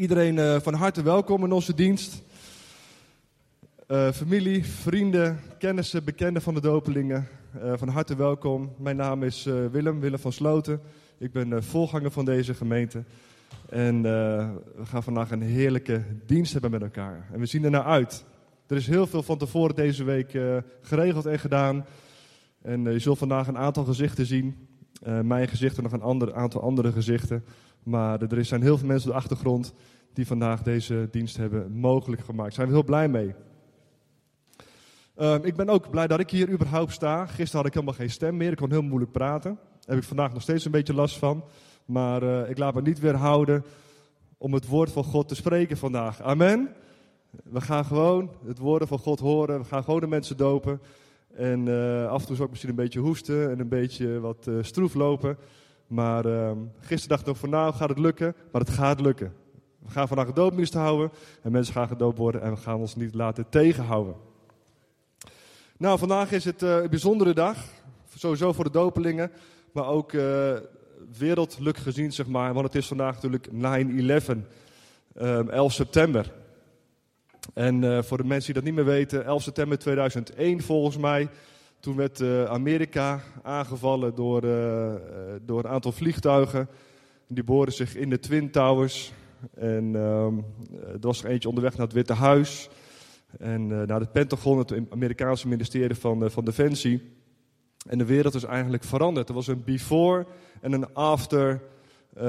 Iedereen uh, van harte welkom in onze dienst. Uh, familie, vrienden, kennissen, bekenden van de dopelingen, uh, van harte welkom. Mijn naam is Willem, Willem van Sloten. Ik ben voorganger van deze gemeente. En we gaan vandaag een heerlijke dienst hebben met elkaar. En we zien er naar uit. Er is heel veel van tevoren deze week geregeld en gedaan. En je zult vandaag een aantal gezichten zien. mijn gezicht en nog een ander, aantal andere gezichten. Maar er zijn heel veel mensen op de achtergrond die vandaag deze dienst hebben mogelijk gemaakt. Daar zijn we heel blij mee. Uh, ik ben ook blij dat ik hier überhaupt sta. Gisteren had ik helemaal geen stem meer. Ik kon heel moeilijk praten. Daar heb ik vandaag nog steeds een beetje last van. Maar uh, ik laat me niet weerhouden om het woord van God te spreken vandaag. Amen. We gaan gewoon het woorden van God horen. We gaan gewoon de mensen dopen. En uh, af en toe zou ik misschien een beetje hoesten en een beetje wat uh, stroef lopen. Maar uh, gisteren dacht ik nog van nou gaat het lukken, maar het gaat lukken. We gaan vandaag een doopdienst houden en mensen gaan gedoopt worden en we gaan ons niet laten tegenhouden. Nou, vandaag is het uh, een bijzondere dag. Sowieso voor de dopelingen, maar ook uh, wereldlijk gezien, zeg maar. Want het is vandaag natuurlijk 9-11, um, 11 september. En uh, voor de mensen die dat niet meer weten, 11 september 2001 volgens mij toen werd uh, Amerika aangevallen door, uh, door een aantal vliegtuigen. Die boorden zich in de Twin Towers. En um, er was er eentje onderweg naar het Witte Huis. En naar het Pentagon, het Amerikaanse ministerie van, van Defensie. En de wereld is eigenlijk veranderd. Er was een before en een after 9-11.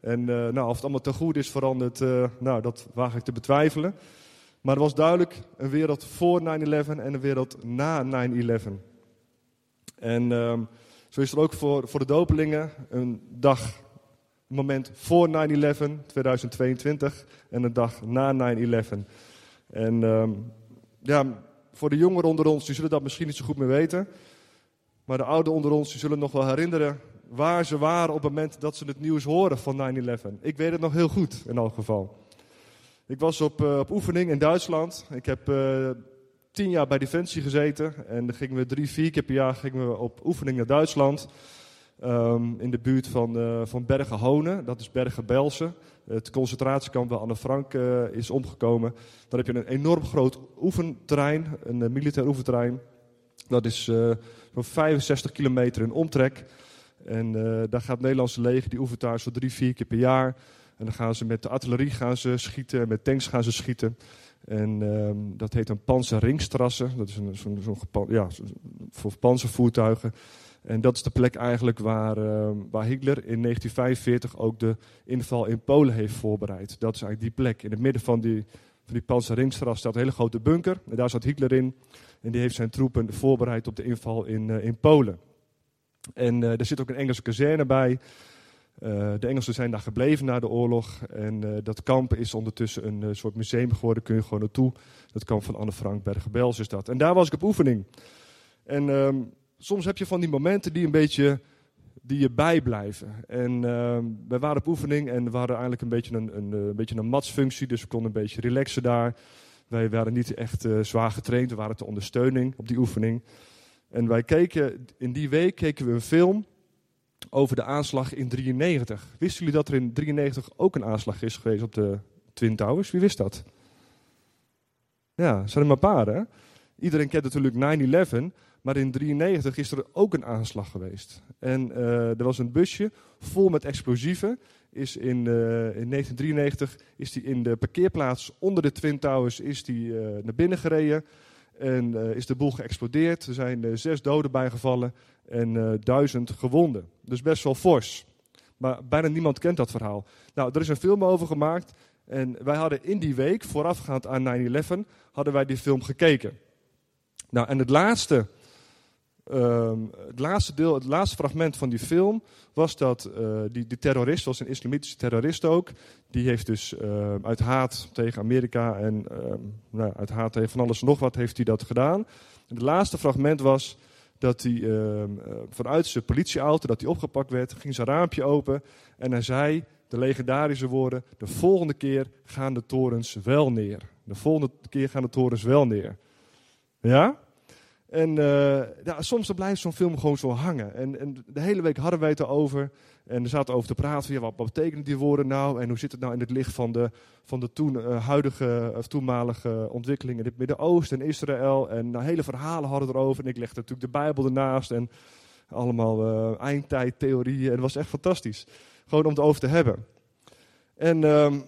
En nou, of het allemaal te goed is veranderd, nou, dat waag ik te betwijfelen. Maar er was duidelijk een wereld voor 9-11 en een wereld na 9-11. En um, zo is er ook voor, voor de dopelingen een dag, een moment voor 9-11, 2022, en een dag na 9-11. En um, ja, voor de jongeren onder ons, die zullen dat misschien niet zo goed meer weten. Maar de ouderen onder ons, die zullen nog wel herinneren waar ze waren op het moment dat ze het nieuws horen van 9-11. Ik weet het nog heel goed, in elk geval. Ik was op, uh, op oefening in Duitsland. Ik heb uh, tien jaar bij Defensie gezeten. En dan gingen we drie, vier keer per jaar gingen we op oefening naar Duitsland. Um, in de buurt van, uh, van Bergen-Honen, dat is Bergen-Belsen. Het concentratiekamp waar Anne Frank is omgekomen. Dan heb je een enorm groot oefenterrein, een militair oefenterrein. Dat is zo'n 65 kilometer in omtrek. En daar gaat het Nederlandse leger, die oefent daar zo drie, vier keer per jaar. En dan gaan ze met de artillerie gaan ze schieten, met tanks gaan ze schieten. En um, dat heet een panzerringstrasse. Dat is een, zo'n, zo'n ja, voor panzervoertuigen. En dat is de plek eigenlijk waar, uh, waar Hitler in 1945 ook de inval in Polen heeft voorbereid. Dat is eigenlijk die plek. In het midden van die, van die panzerringstrasse staat een hele grote bunker. En daar zat Hitler in. En die heeft zijn troepen voorbereid op de inval in, uh, in Polen. En uh, er zit ook een Engelse kazerne bij. Uh, de Engelsen zijn daar gebleven na de oorlog. En uh, dat kamp is ondertussen een uh, soort museum geworden. Kun je gewoon naartoe. Dat kamp van Anne Frank Bergen-Bels is dat. En daar was ik op oefening. En um, soms heb je van die momenten die een beetje die je bijblijven. En wij waren op oefening en we hadden eigenlijk een beetje een, een, een, beetje een matsfunctie. Dus we konden een beetje relaxen daar. Wij waren niet echt zwaar getraind. We waren ter ondersteuning op die oefening. En wij keken, in die week keken we een film over de aanslag in 93. Wisten jullie dat er in 93 ook een aanslag is geweest op de Twin Towers? Wie wist dat? Ja, zijn er maar paar, hè? Iedereen kent natuurlijk 9-11, maar in 93 is er ook een aanslag geweest. En uh, er was een busje vol met explosieven. Is in, uh, in 1993 is die in de parkeerplaats onder de Twin Towers is die, uh, naar binnen gereden. En is de boel geëxplodeerd. Er zijn zes doden bijgevallen en uh, duizend gewonden. Dus best wel fors. Maar bijna niemand kent dat verhaal. Nou, er is een film over gemaakt. En wij hadden in die week, voorafgaand aan 9-11, hadden wij die film gekeken. Nou, en het laatste, um, het laatste deel, het laatste fragment van die film was dat uh, die, die terrorist, was een islamitische terrorist ook, die heeft dus uh, uit haat tegen Amerika en uh, nou, uit haat tegen van alles en nog wat heeft hij dat gedaan. En het laatste fragment was dat hij uh, vanuit zijn politieauto, dat hij opgepakt werd, ging zijn raampje open en hij zei de legendarische woorden, de volgende keer gaan de torens wel neer. De volgende keer gaan de torens wel neer. Ja? En uh, ja, soms blijft zo'n film gewoon zo hangen. En, en, de hele week hadden wij het erover. En er zaten over te praten ja, wat, wat, betekenen die woorden nou? En hoe zit het nou in het licht van de, van de toen, uh, huidige of toenmalige ontwikkelingen in het Midden-Oosten en Israël? En nou, hele verhalen hadden erover. En ik legde natuurlijk de Bijbel ernaast. En allemaal uh, eindtijdtheorieën. En het was echt fantastisch. Gewoon om het over te hebben. En um,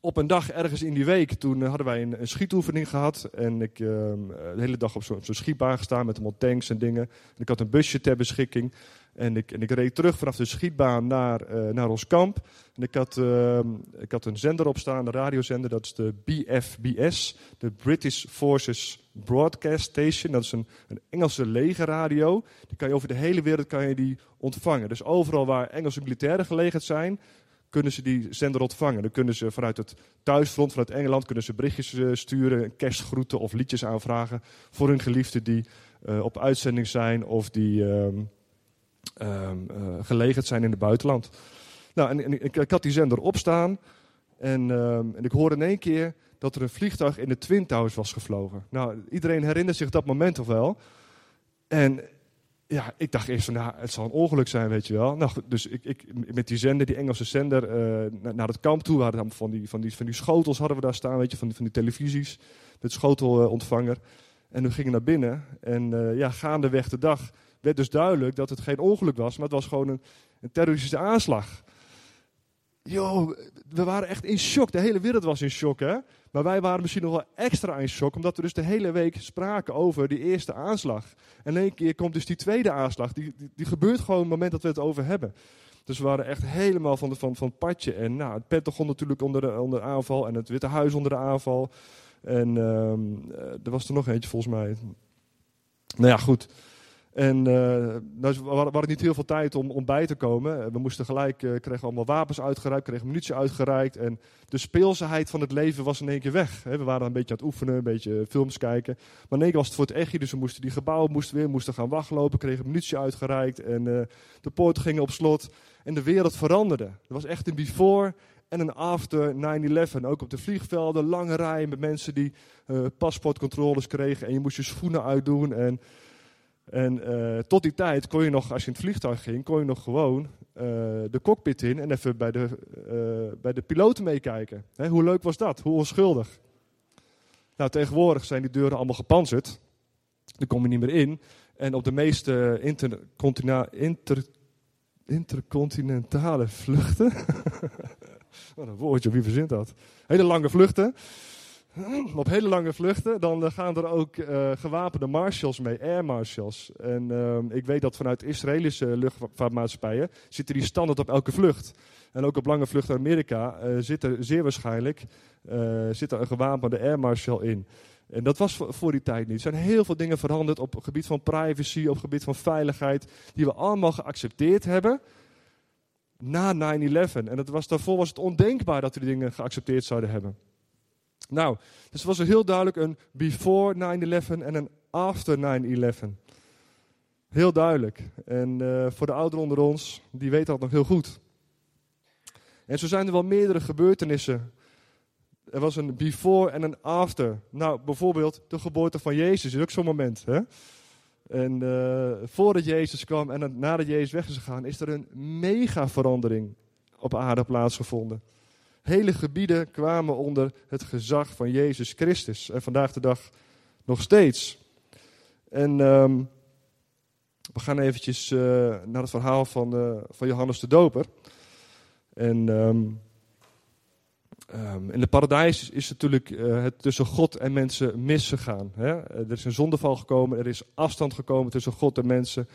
op een dag ergens in die week, toen eh, hadden wij een, schietoefening gehad. En ik uh, de hele dag op zo'n zo schietbaan gestaan met allemaal tanks en dingen. En ik had een busje ter beschikking. En ik, en ik reed terug vanaf de schietbaan naar, uh, naar ons kamp. En ik had, uh, ik had een zender op staan, een radiozender. Dat is de BFBS, de British Forces Broadcast Station. Dat is een, een Engelse legerradio. Die kan je over de hele wereld kan je die ontvangen. Dus overal waar Engelse militairen gelegerd zijn, kunnen ze die zender ontvangen. Dan kunnen ze vanuit het thuisfront, vanuit Engeland, kunnen ze berichtjes uh, sturen, kerstgroeten of liedjes aanvragen voor hun geliefden die uh, op uitzending zijn of die um, um, gelegerd zijn in het buitenland. Nou, en, ik, ik, had die zender opstaan en, um, en ik hoorde in één keer dat er een vliegtuig in de Twin Towers was gevlogen. Nou, iedereen herinnert zich dat moment toch wel. En ja, ik dacht eerst van, nou, het zal een ongeluk zijn, weet je wel. Nou, dus ik, ik met die zender, die Engelse zender, uh, naar, het kamp toe. We hadden van die, van, die, van die schotels hadden we daar staan, weet je, van die, van die televisies. Met schotelontvanger. En we gingen naar binnen. En uh, ja, gaandeweg de dag werd dus duidelijk dat het geen ongeluk was, maar het was gewoon een, een terroristische aanslag. Yo, we waren echt in shock. De hele wereld was in shock, hè. Maar wij waren misschien nog wel extra in shock, omdat we dus de hele week spraken over die eerste aanslag. En in één keer komt dus die tweede aanslag. Die, die, gebeurt gewoon op het moment dat we het over hebben. Dus we waren echt helemaal van, de, van, van het padje. En nou, het Pentagon natuurlijk onder de, onder de aanval. En het Witte Huis onder de aanval. En um, er was er nog eentje volgens mij. Nou ja, goed. En uh, we hadden niet heel veel tijd om, om bij te komen. We moesten gelijk, uh, kregen allemaal wapens uitgereikt, kregen munitie uitgereikt. En de speelsigheid van het leven was in één keer weg. We waren een beetje aan het oefenen, een beetje films kijken. Maar in één keer was het voor het echtje, dus we moesten die gebouwen moesten weer moesten gaan wachtlopen. Kregen munitie uitgereikt en de poorten gingen op slot. En de wereld veranderde. Er was echt een before en een after 9-11. Ook op de vliegvelden, lange rijen met mensen die paspoortcontroles kregen. En je moest je schoenen uitdoen en... En uh, tot die tijd kon je nog, als je in het vliegtuig ging, kon je nog gewoon uh, de cockpit in en even bij de, uh, bij de piloten meekijken. Hoe leuk was dat? Hoe onschuldig? Nou, tegenwoordig zijn die deuren allemaal gepanzerd. Daar kom je niet meer in. En op de meeste intercontinentale vluchten. Wat een woordje, wie verzint dat? Hele lange vluchten op hele lange vluchten, dan gaan er ook uh, gewapende marshals mee, air marshals. En uh, ik weet dat vanuit Israëlische luchtvaartmaatschappijen zitten die standaard op elke vlucht. En ook op lange vluchten naar Amerika uh, zit er zeer waarschijnlijk zit er een gewapende air marshal in. En dat was voor die tijd niet. Er zijn heel veel dingen veranderd op het gebied van privacy, op het gebied van veiligheid, die we allemaal geaccepteerd hebben na 9-11. En dat was, daarvoor was het ondenkbaar dat we die dingen geaccepteerd zouden hebben. Nou, dus was er heel duidelijk een before 9-11 en een after 9-11. Heel duidelijk. En uh, voor de ouderen onder ons, die weten dat nog heel goed. En zo zijn er wel meerdere gebeurtenissen. Er was een before en een after. Nou, bijvoorbeeld de geboorte van Jezus is ook zo'n moment. Hè? En uh, voordat Jezus kwam en nadat Jezus weg is gegaan, is er een mega verandering op aarde plaatsgevonden. Hele gebieden kwamen onder het gezag van Jezus Christus. En vandaag de dag nog steeds. En um, we gaan eventjes uh, naar het verhaal van, uh, van Johannes de Doper. En um, um, in de paradijs is natuurlijk uh, het tussen God en mensen misgegaan. Hè? Er is een zondeval gekomen, er is afstand gekomen tussen God en mensen.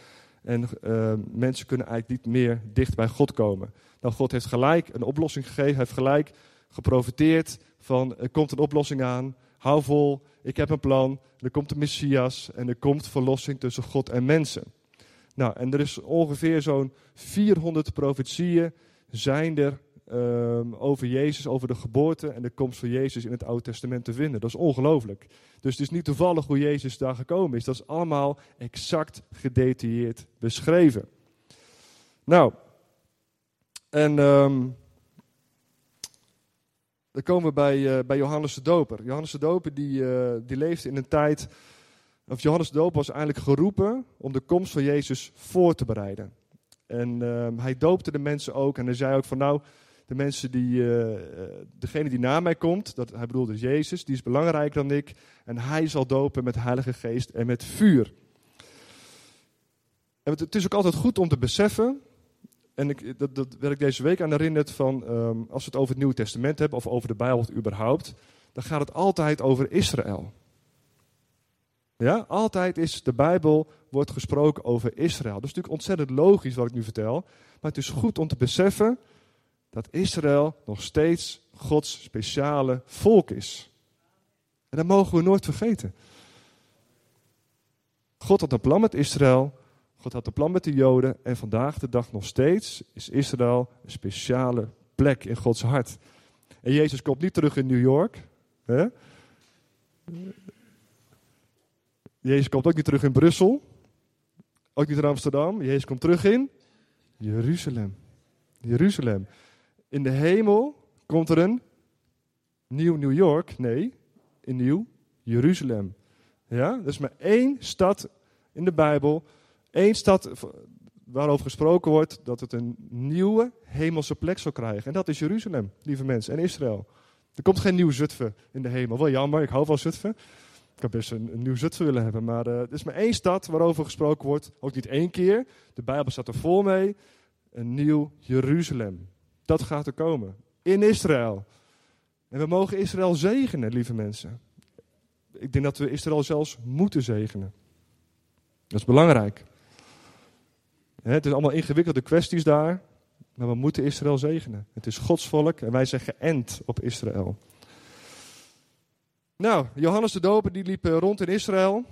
En uh, mensen kunnen eigenlijk niet meer dicht bij God komen. Nou, God heeft gelijk een oplossing gegeven. Hij heeft gelijk geprofiteerd van er komt een oplossing aan. Hou vol, ik heb een plan. Er komt de Messias en er komt verlossing tussen God en mensen. Nou, en er is ongeveer zo'n 400 profetieën zijn er um, over Jezus, over de geboorte en de komst van Jezus in het Oude Testament te vinden. Dat is ongelooflijk. Dus het is niet toevallig hoe Jezus daar gekomen is. Dat is allemaal exact gedetailleerd beschreven. Nou, en um, dan komen we bij, uh, bij Johannes de Doper. Johannes de Doper die, uh, die leefde in een tijd of Johannes de Doop was eigenlijk geroepen om de komst van Jezus voor te bereiden. En ehm, hij doopte de mensen ook en hij zei ook van nou, de mensen die, uh, degene die na mij komt, dat, hij bedoelde Jezus, die is belangrijker dan ik. En hij zal dopen met Heilige Geest en met vuur. Het is ook altijd goed om te beseffen, en ik, dat, dat werd ik deze week aan herinnerd van, ehm, als we het over het Nieuwe Testament hebben, of over de Bijbel überhaupt, dan gaat het altijd over Israël. Ja, altijd is de Bijbel wordt gesproken over Israël. Dat is natuurlijk ontzettend logisch wat ik nu vertel, maar het is goed om te beseffen dat Israël nog steeds Gods speciale volk is. En dat mogen we nooit vergeten. God had een plan met Israël, God had een plan met de Joden en vandaag de dag nog steeds is Israël een speciale plek in Gods hart. En Jezus komt niet terug in New York. Hè? Jezus komt ook niet terug in Brussel. Ook niet in Amsterdam. Jezus komt terug in Jeruzalem. Jeruzalem. In de hemel komt er een nieuw New York. Nee, een nieuw Jeruzalem. Ja, er is maar één stad in de Bijbel. één stad waarover gesproken wordt dat het een nieuwe hemelse plek zal krijgen. En dat is Jeruzalem, lieve mensen, en Israël. Er komt geen nieuw Zutphen in de hemel. Wel jammer, ik hou van Zutphen. Ik had best een, nieuw Zutphen willen hebben. Maar uh, er is maar één stad waarover gesproken wordt. Ook niet één keer. De Bijbel staat er vol mee. Een nieuw Jeruzalem. Dat gaat er komen. In Israël. En we mogen Israël zegenen, lieve mensen. Ik denk dat we Israël zelfs moeten zegenen. Dat is belangrijk. Het is allemaal ingewikkelde kwesties daar. Maar we moeten Israël zegenen. Het is Gods volk en wij zijn geënt op Israël. Nou, Johannes de Doper die liep rond in Israël.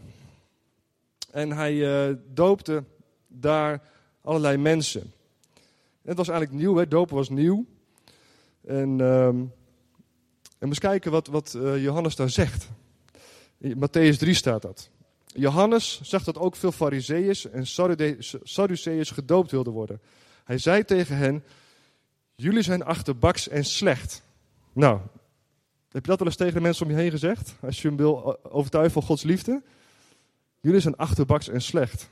En hij uh, doopte daar allerlei mensen. Het was eigenlijk nieuw, hè? dopen was nieuw. En, um, en eens kijken wat, wat uh, Johannes daar zegt. In Matthäus 3 staat dat. Johannes zegt dat ook veel fariseeërs en Sadduceërs gedoopt wilden worden. Hij zei tegen hen, jullie zijn achterbaks en slecht. Nou, heb je dat wel eens tegen de mensen om je heen gezegd? Als je hem wil overtuigen van Gods liefde? Jullie zijn achterbaks en slecht.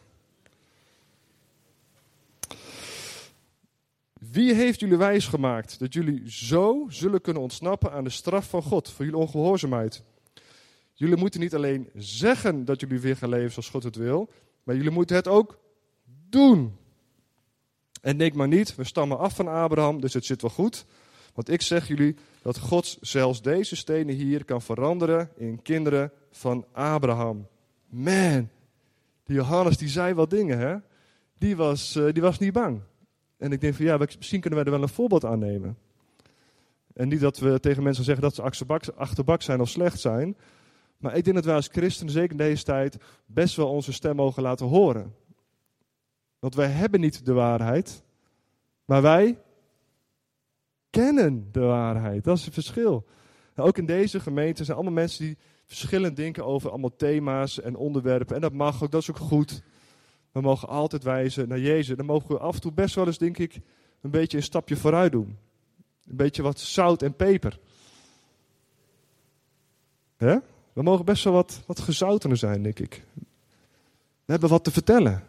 Wie heeft jullie wijs gemaakt dat jullie zo zullen kunnen ontsnappen aan de straf van God voor jullie ongehoorzaamheid? Jullie moeten niet alleen zeggen dat jullie weer gaan leven zoals God het wil, maar jullie moeten het ook doen. En denk maar niet, we stammen af van Abraham, dus het zit wel goed. Want ik zeg jullie dat God zelfs deze stenen hier kan veranderen in kinderen van Abraham. Man, die Johannes die zei wat dingen, hè? Die was, uh, die was niet bang. En ik denk van ja, misschien kunnen wij er wel een voorbeeld aan nemen. En niet dat we tegen mensen zeggen dat ze achterbak, zijn of slecht zijn. Maar ik denk dat wij als christenen, zeker in deze tijd, best wel onze stem mogen laten horen. Want wij hebben niet de waarheid, maar wij kennen de waarheid. Dat is het verschil. Ook in deze gemeente zijn allemaal mensen die verschillend denken over allemaal thema's en onderwerpen. En dat mag ook, dat is ook goed. We mogen altijd wijzen naar Jezus. Dan mogen we af en toe best wel eens, denk ik, een beetje een stapje vooruit doen. Een beetje wat zout en peper. We mogen best wel wat, wat gezoutener zijn, denk ik. We hebben wat te vertellen.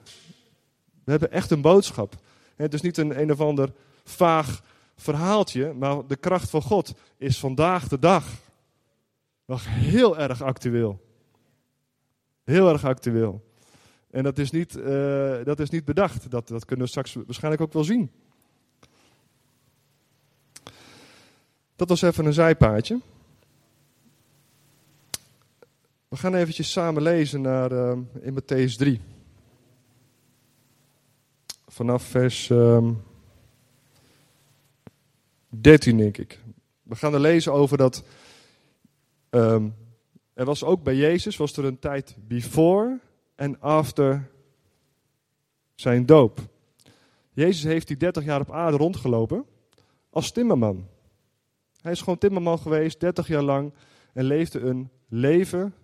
We hebben echt een boodschap. Het is niet een een of ander vaag verhaaltje, maar de kracht van God is vandaag de dag nog heel erg actueel. Heel erg actueel. En dat is niet, uh, dat is niet bedacht. Dat, dat kunnen we straks waarschijnlijk ook wel zien. Dat was even een zijpaadje. We gaan eventjes samen lezen naar, uh, in Matthäus 3. Vanaf vers... Uh, 13, denk ik. We gaan er lezen over dat. Um, er was ook bij Jezus was er een tijd before en after zijn doop. Jezus heeft die 30 jaar op aarde rondgelopen als timmerman. Hij is gewoon timmerman geweest, 30 jaar lang, en leefde een leven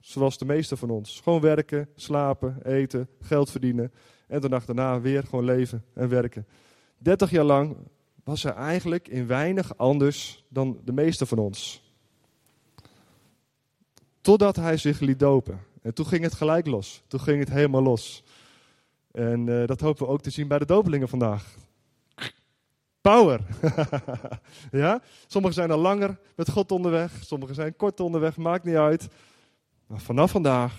zoals de meeste van ons. Gewoon werken, slapen, eten, geld verdienen en de dag daarna weer gewoon leven en werken. 30 jaar lang was hij eigenlijk in weinig anders dan de meeste van ons. Totdat hij zich liet dopen. En toen ging het gelijk los. Toen ging het helemaal los. En uh, dat hopen we ook te zien bij de dopelingen vandaag. Power. ja? Sommigen zijn al langer met God onderweg. Sommigen zijn kort onderweg. Maakt niet uit. Maar vanaf vandaag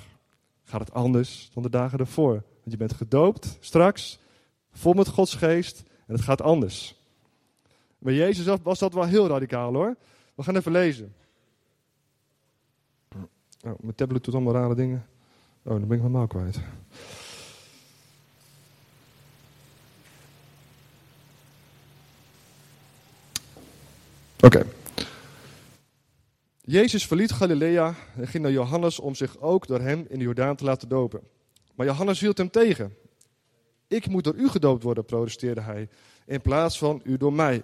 gaat het anders dan de dagen ervoor. Want je bent gedoopt straks. Vol met Gods geest. En het gaat anders. Bij Jezus was dat wel heel radicaal hoor. We gaan even lezen. Oh, mijn tablet doet allemaal rare dingen. Oh, dan ben ik mijn maal kwijt. Oké. Jezus verliet Galilea en ging naar Johannes om zich ook door hem in de Jordaan te laten dopen. Maar Johannes hield hem tegen. Ik moet door u gedoopt worden, protesteerde hij, in plaats van u door mij.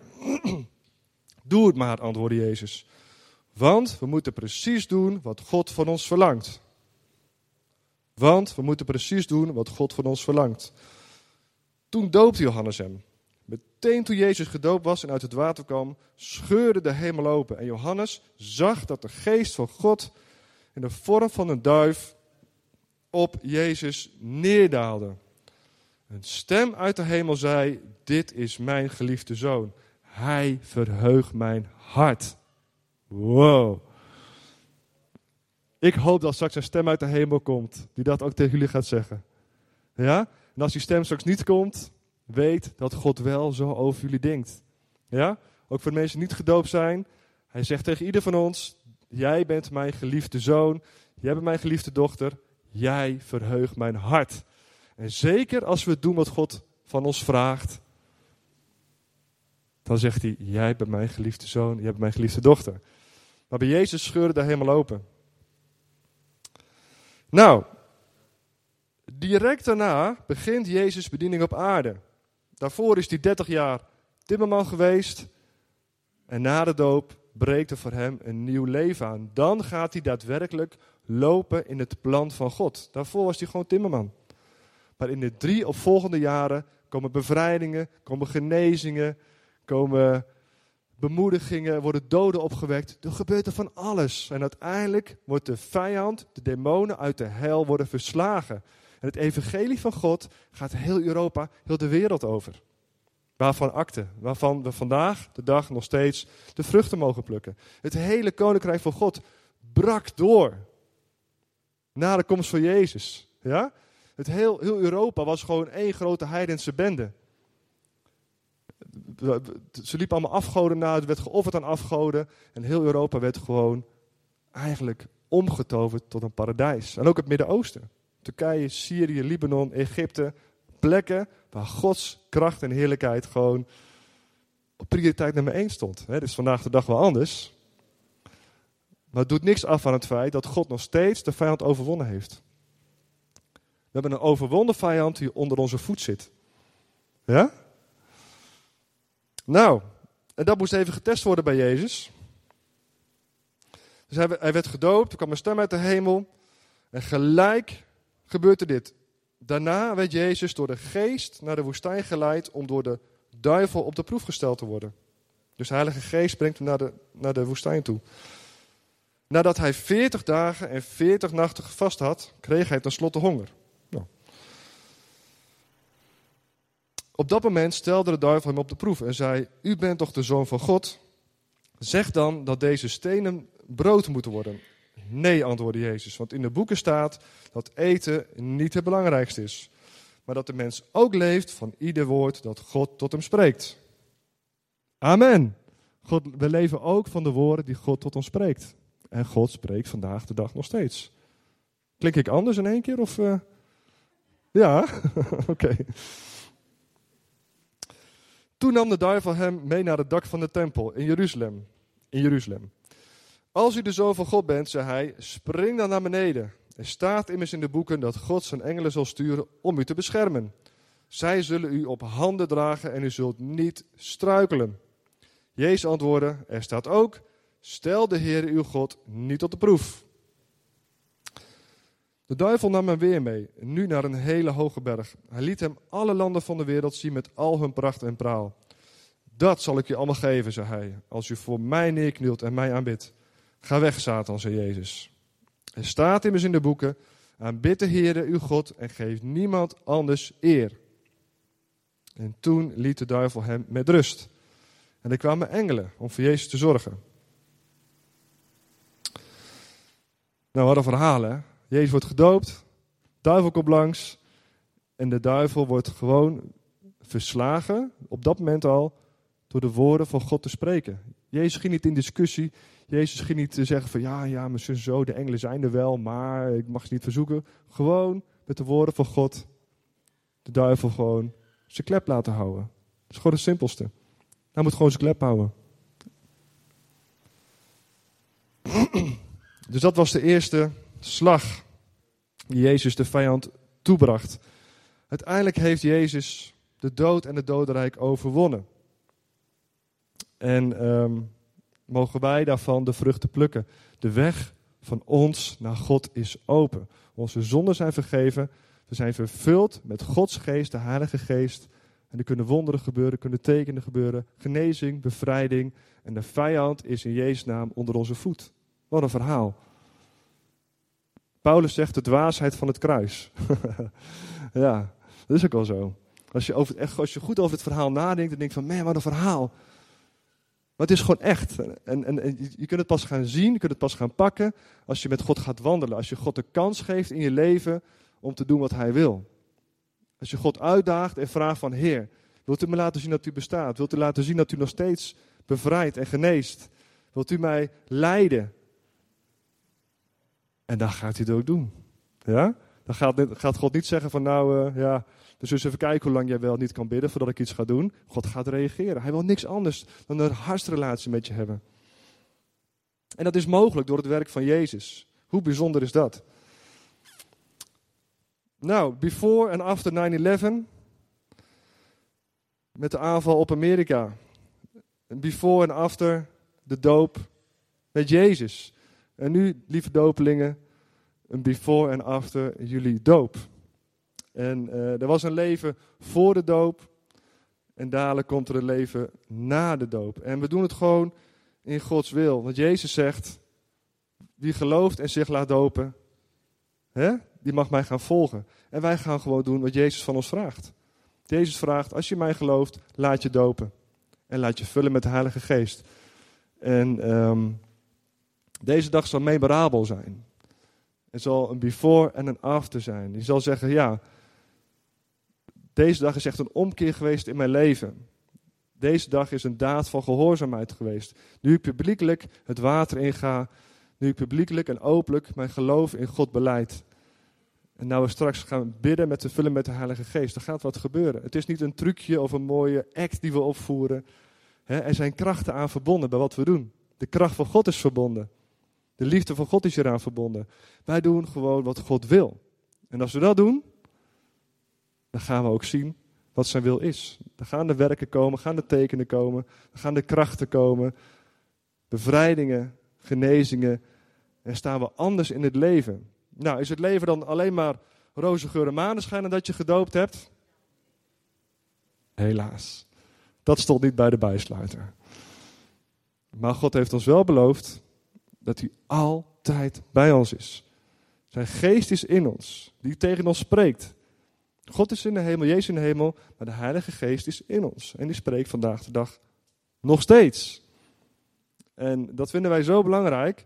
Doe het maar, antwoordde Jezus. Want we moeten precies doen wat God van ons verlangt. Want we moeten precies doen wat God van ons verlangt. Toen doopte Johannes hem. Meteen toen Jezus gedoopt was en uit het water kwam, scheurde de hemel open. En Johannes zag dat de geest van God in de vorm van een duif op Jezus neerdaalde. Een stem uit de hemel zei: Dit is mijn geliefde zoon. Hij verheugt mijn hart. Wow. Ik hoop dat straks een stem uit de hemel komt die dat ook tegen jullie gaat zeggen. Ja? En als die stem straks niet komt, weet dat God wel zo over jullie denkt. Ja? Ook voor mensen die niet gedoopt zijn. Hij zegt tegen ieder van ons: Jij bent mijn geliefde zoon. Jij bent mijn geliefde dochter. Jij verheugt mijn hart. En zeker als we doen wat God van ons vraagt, dan zegt hij: Jij bent mijn geliefde zoon. Jij bent mijn geliefde dochter. Maar bij Jezus scheurde de hemel open. Nou, direct daarna begint Jezus' bediening op aarde. Daarvoor is hij 30 jaar timmerman geweest. En na de doop breekt er voor hem een nieuw leven aan. Dan gaat hij daadwerkelijk lopen in het plan van God. Daarvoor was hij gewoon timmerman. Maar in de drie opvolgende jaren komen bevrijdingen, komen genezingen, komen bemoedigingen, worden doden opgewekt. Er gebeurt er van alles. En uiteindelijk wordt de vijand, de demonen uit de hel worden verslagen. En het evangelie van God gaat heel Europa, heel de wereld over. Waarvan akte, waarvan we vandaag de dag nog steeds de vruchten mogen plukken. Het hele koninkrijk van God brak door. Na de komst van Jezus. Ja? Het heel, heel Europa was gewoon één grote heidense bende ze liepen allemaal afgoden na, het werd geofferd aan afgoden. En heel Europa werd gewoon eigenlijk omgetoverd tot een paradijs. En ook het Midden-Oosten. Turkije, Syrië, Libanon, Egypte. Plekken waar Gods kracht en heerlijkheid gewoon op prioriteit nummer 1 stond. Het is vandaag de dag wel anders. Maar het doet niks af aan het feit dat God nog steeds de vijand overwonnen heeft. We hebben een overwonnen vijand die onder onze voet zit. Ja? Nou, en dat moest even getest worden bij Jezus. Dus hij, werd gedoopt, er kwam een stem uit de hemel. En gelijk gebeurde dit. Daarna werd Jezus door de geest naar de woestijn geleid om door de duivel op de proef gesteld te worden. Dus de Heilige Geest brengt hem naar de, naar de woestijn toe. Nadat hij veertig dagen en veertig nachten gevast had, kreeg hij tenslotte honger. Op dat moment stelde de duivel hem op de proef en zei: U bent toch de zoon van God? Zeg dan dat deze stenen brood moeten worden. Nee, antwoordde Jezus, want in de boeken staat dat eten niet het belangrijkste is, maar dat de mens ook leeft van ieder woord dat God tot hem spreekt. Amen. God, we leven ook van de woorden die God tot ons spreekt. En God spreekt vandaag de dag nog steeds. Klink ik anders in één keer? Of, uh... Ja, oké. Toen nam de duivel hem mee naar het dak van de tempel in Jeruzalem. In Jeruzalem. Als u de zoon van God bent, zei hij, spring dan naar beneden. Er staat immers in de boeken dat God zijn engelen zal sturen om u te beschermen. Zij zullen u op handen dragen en u zult niet struikelen. Jezus antwoordde, er staat ook, stel de Heer uw God niet op de proef. De duivel nam hem weer mee, nu naar een hele hoge berg. Hij liet hem alle landen van de wereld zien met al hun pracht en praal. Dat zal ik je allemaal geven, zei hij, als u voor mij neerknielt en mij aanbidt. Ga weg, Satan, zei Jezus. Er staat immers in de boeken, Aanbid de Heere uw God en geef niemand anders eer. En toen liet de duivel hem met rust. En er kwamen engelen om voor Jezus te zorgen. Nou, wat een verhaal hè. Jezus wordt gedoopt, duivel komt langs en de duivel wordt gewoon verslagen, op dat moment al, door de woorden van God te spreken. Jezus ging niet in discussie, Jezus ging niet te zeggen van ja, ja, mijn zus zo, de engelen zijn er wel, maar ik mag ze niet verzoeken. Gewoon met de woorden van God de duivel gewoon zijn klep laten houden. Dat is gewoon het simpelste. Hij moet gewoon zijn klep houden. Dus dat was de eerste slag die Jezus de vijand toebracht. Uiteindelijk heeft Jezus de dood en het dodenrijk overwonnen. En um, mogen wij daarvan de vruchten plukken. De weg van ons naar God is open. Onze zonden zijn vergeven. We zijn vervuld met Gods geest, de Heilige Geest. En er kunnen wonderen gebeuren, kunnen tekenen gebeuren. Genezing, bevrijding. En de vijand is in Jezus' naam onder onze voet. Wat een verhaal. Paulus zegt de dwaasheid van het kruis. ja, dat is ook wel zo. Als je, over, als je goed over het verhaal nadenkt, dan denk je van, man, wat een verhaal. Maar het is gewoon echt. En, en, en, je kunt het pas gaan zien, je kunt het pas gaan pakken als je met God gaat wandelen. Als je God de kans geeft in je leven om te doen wat Hij wil. Als je God uitdaagt en vraagt van Heer, wilt u me laten zien dat u bestaat? Wilt u laten zien dat u nog steeds bevrijdt en geneest? Wilt u mij leiden? En dan gaat hij het ook doen. Ja? Dan gaat, God niet zeggen van nou, uh, ja, dus eens even kijken hoe lang jij wel niet kan bidden voordat ik iets ga doen. God gaat reageren. Hij wil niks anders dan een hartsrelatie met je hebben. En dat is mogelijk door het werk van Jezus. Hoe bijzonder is dat? Nou, before en after 9-11. Met de aanval op Amerika. Before en after de doop met Jezus. En nu, lieve dopelingen, een before en after jullie doop. En uh, er was een leven voor de doop. En dadelijk komt er een leven na de doop. En we doen het gewoon in Gods wil. Want Jezus zegt, wie gelooft en zich laat dopen, hè, die mag mij gaan volgen. En wij gaan gewoon doen wat Jezus van ons vraagt. Jezus vraagt, als je mij gelooft, laat je dopen. En laat je vullen met de Heilige Geest. En um, deze dag zal memorabel zijn. Het zal een before en een after zijn. Je zal zeggen, ja, deze dag is echt een omkeer geweest in mijn leven. Deze dag is een daad van gehoorzaamheid geweest. Nu ik publiekelijk het water inga, nu ik publiekelijk en openlijk mijn geloof in God beleid. En nou we straks gaan bidden met te vullen met de Heilige Geest, er gaat wat gebeuren. Het is niet een trucje of een mooie act die we opvoeren. er zijn krachten aan verbonden bij wat we doen. De kracht van God is verbonden. De liefde van God is eraan verbonden. Wij doen gewoon wat God wil. En als we dat doen, dan gaan we ook zien wat zijn wil is. Dan gaan de werken komen, gaan de tekenen komen, dan gaan de krachten komen, bevrijdingen, genezingen. En staan we anders in het leven. Nou, is het leven dan alleen maar roze geur en dat je gedoopt hebt? Helaas. Dat stond niet bij de bijsluiter. Maar God heeft ons wel beloofd dat hij altijd bij ons is. Zijn geest is in ons, die tegen ons spreekt. God is in de hemel, Jezus in de hemel, maar de Heilige Geest is in ons. En die spreekt vandaag de dag nog steeds. En dat vinden wij zo belangrijk,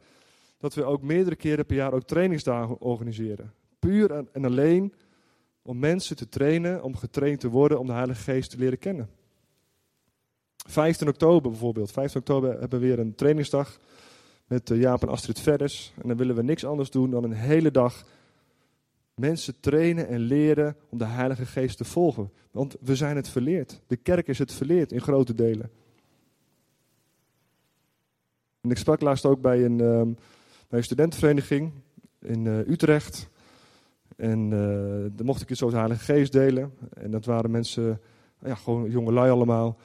dat we ook meerdere keren per jaar ook trainingsdagen organiseren. Puur en alleen om mensen te trainen, om getraind te worden, om de Heilige Geest te leren kennen. 15 oktober bijvoorbeeld. 15 oktober hebben we weer een trainingsdag met eh, Jaap en Astrid Verdes. En dan willen we niks anders doen dan een hele dag mensen trainen en leren om de Heilige Geest te volgen. Want we zijn het verleerd. De kerk is het verleerd in grote delen. En ik sprak laatst ook bij een, um, bij een studentenvereniging in uh, Utrecht. En uh, daar mocht ik iets over de Heilige Geest delen. En dat waren mensen, ja, gewoon jonge lui allemaal.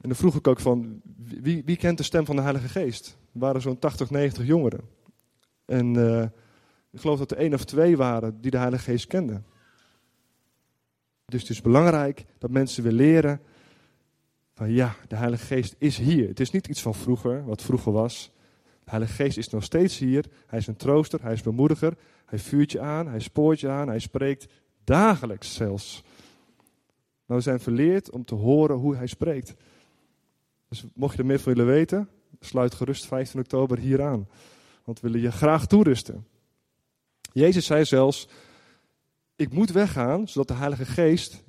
En dan vroeg ik ook van, wie, wie kent de stem van de Heilige Geest? Er waren zo'n 80, 90 jongeren. En uh, ik geloof dat er één of twee waren die de Heilige Geest kenden. Dus het is belangrijk dat mensen weer leren van ja, de Heilige Geest is hier. Het is niet iets van vroeger, wat vroeger was. De Heilige Geest is nog steeds hier. Hij is een trooster, hij is bemoediger. Hij vuurt je aan, hij spoort je aan, hij spreekt dagelijks zelfs. Maar we zijn verleerd om te horen hoe hij spreekt. Dus mocht je er meer van willen weten, sluit gerust 15 oktober hier aan. Want we willen je graag toerusten. Jezus zei zelfs, ik moet weggaan, zodat de Heilige Geest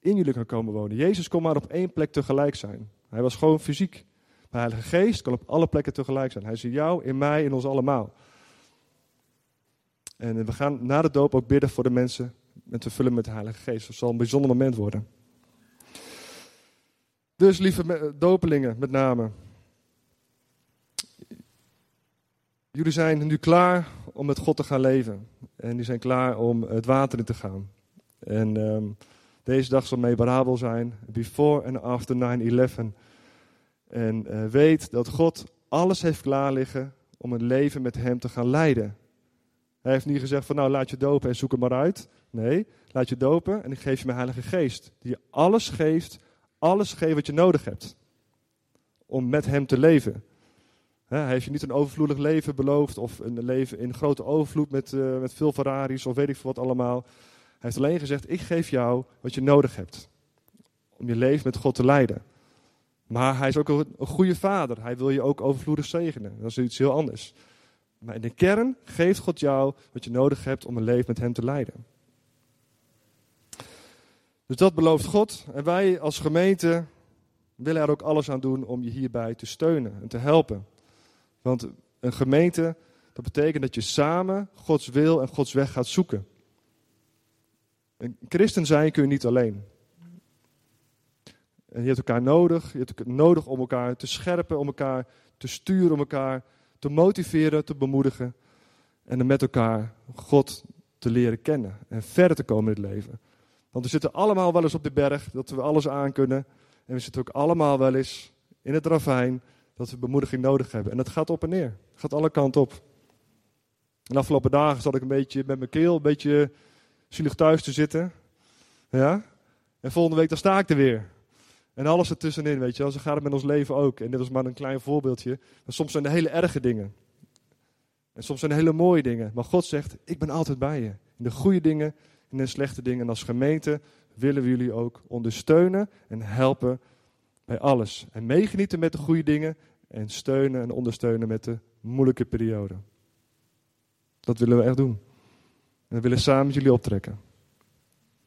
in jullie kan komen wonen. Jezus kon maar op één plek tegelijk zijn. Hij was gewoon fysiek. De Heilige Geest kan op alle plekken tegelijk zijn. Hij in jou, in mij, in ons allemaal. En we gaan na de doop ook bidden voor de mensen en te vullen met de Heilige Geest. Dat zal een bijzonder moment worden. Dus lieve dopelingen met name. Jullie zijn nu klaar om met God te gaan leven. En jullie zijn klaar om het water in te gaan. En um, deze dag zal memorabel zijn. Before en after 9-11. En uh, weet dat God alles heeft klaar liggen om een leven met hem te gaan leiden. Hij heeft niet gezegd van nou laat je dopen en zoek het maar uit. Nee, laat je dopen en ik geef je mijn heilige geest. Die je alles geeft, alles geeft wat je nodig hebt. Om met hem te leven. hij heeft je niet een overvloedig leven beloofd of een leven in grote overvloed met, uh, met veel Ferraris of weet ik veel wat allemaal. Hij heeft alleen gezegd, ik geef jou wat je nodig hebt. Om je leven met God te leiden. Maar hij is ook een goede vader. Hij wil je ook overvloedig zegenen. Dat is iets heel anders. Maar in de kern geeft God jou wat je nodig hebt om een leven met Hem te leiden. Dus dat belooft God. En wij als gemeente willen er ook alles aan doen om je hierbij te steunen en te helpen. Want een gemeente, dat betekent dat je samen Gods wil en Gods weg gaat zoeken. Een christen zijn kun je niet alleen. En je hebt elkaar nodig. Je hebt nodig om elkaar te scherpen, om elkaar te sturen, om elkaar te motiveren, te bemoedigen. En dan met elkaar God te leren kennen en verder te komen in het leven. Want we zitten allemaal wel eens op de berg dat we alles aan kunnen. En we zitten ook allemaal wel eens in het ravijn dat we bemoediging nodig hebben. En dat gaat op en neer. Het gaat alle kanten op. En de afgelopen dagen zat ik een beetje met mijn keel, een beetje zielig thuis te zitten. Ja? En volgende week dan sta ik er weer. En alles ertussenin, weet je wel. Zo gaat het met ons leven ook. En dit was maar een klein voorbeeldje. Maar soms zijn er hele erge dingen. En soms zijn er hele mooie dingen. Maar God zegt, ik ben altijd bij je. In de goede dingen, de slechte dingen. En als gemeente willen we jullie ook ondersteunen en helpen bij alles. En meegenieten met de goede dingen. En steunen en ondersteunen met de moeilijke periode. Dat willen we echt doen. En we willen samen met jullie optrekken.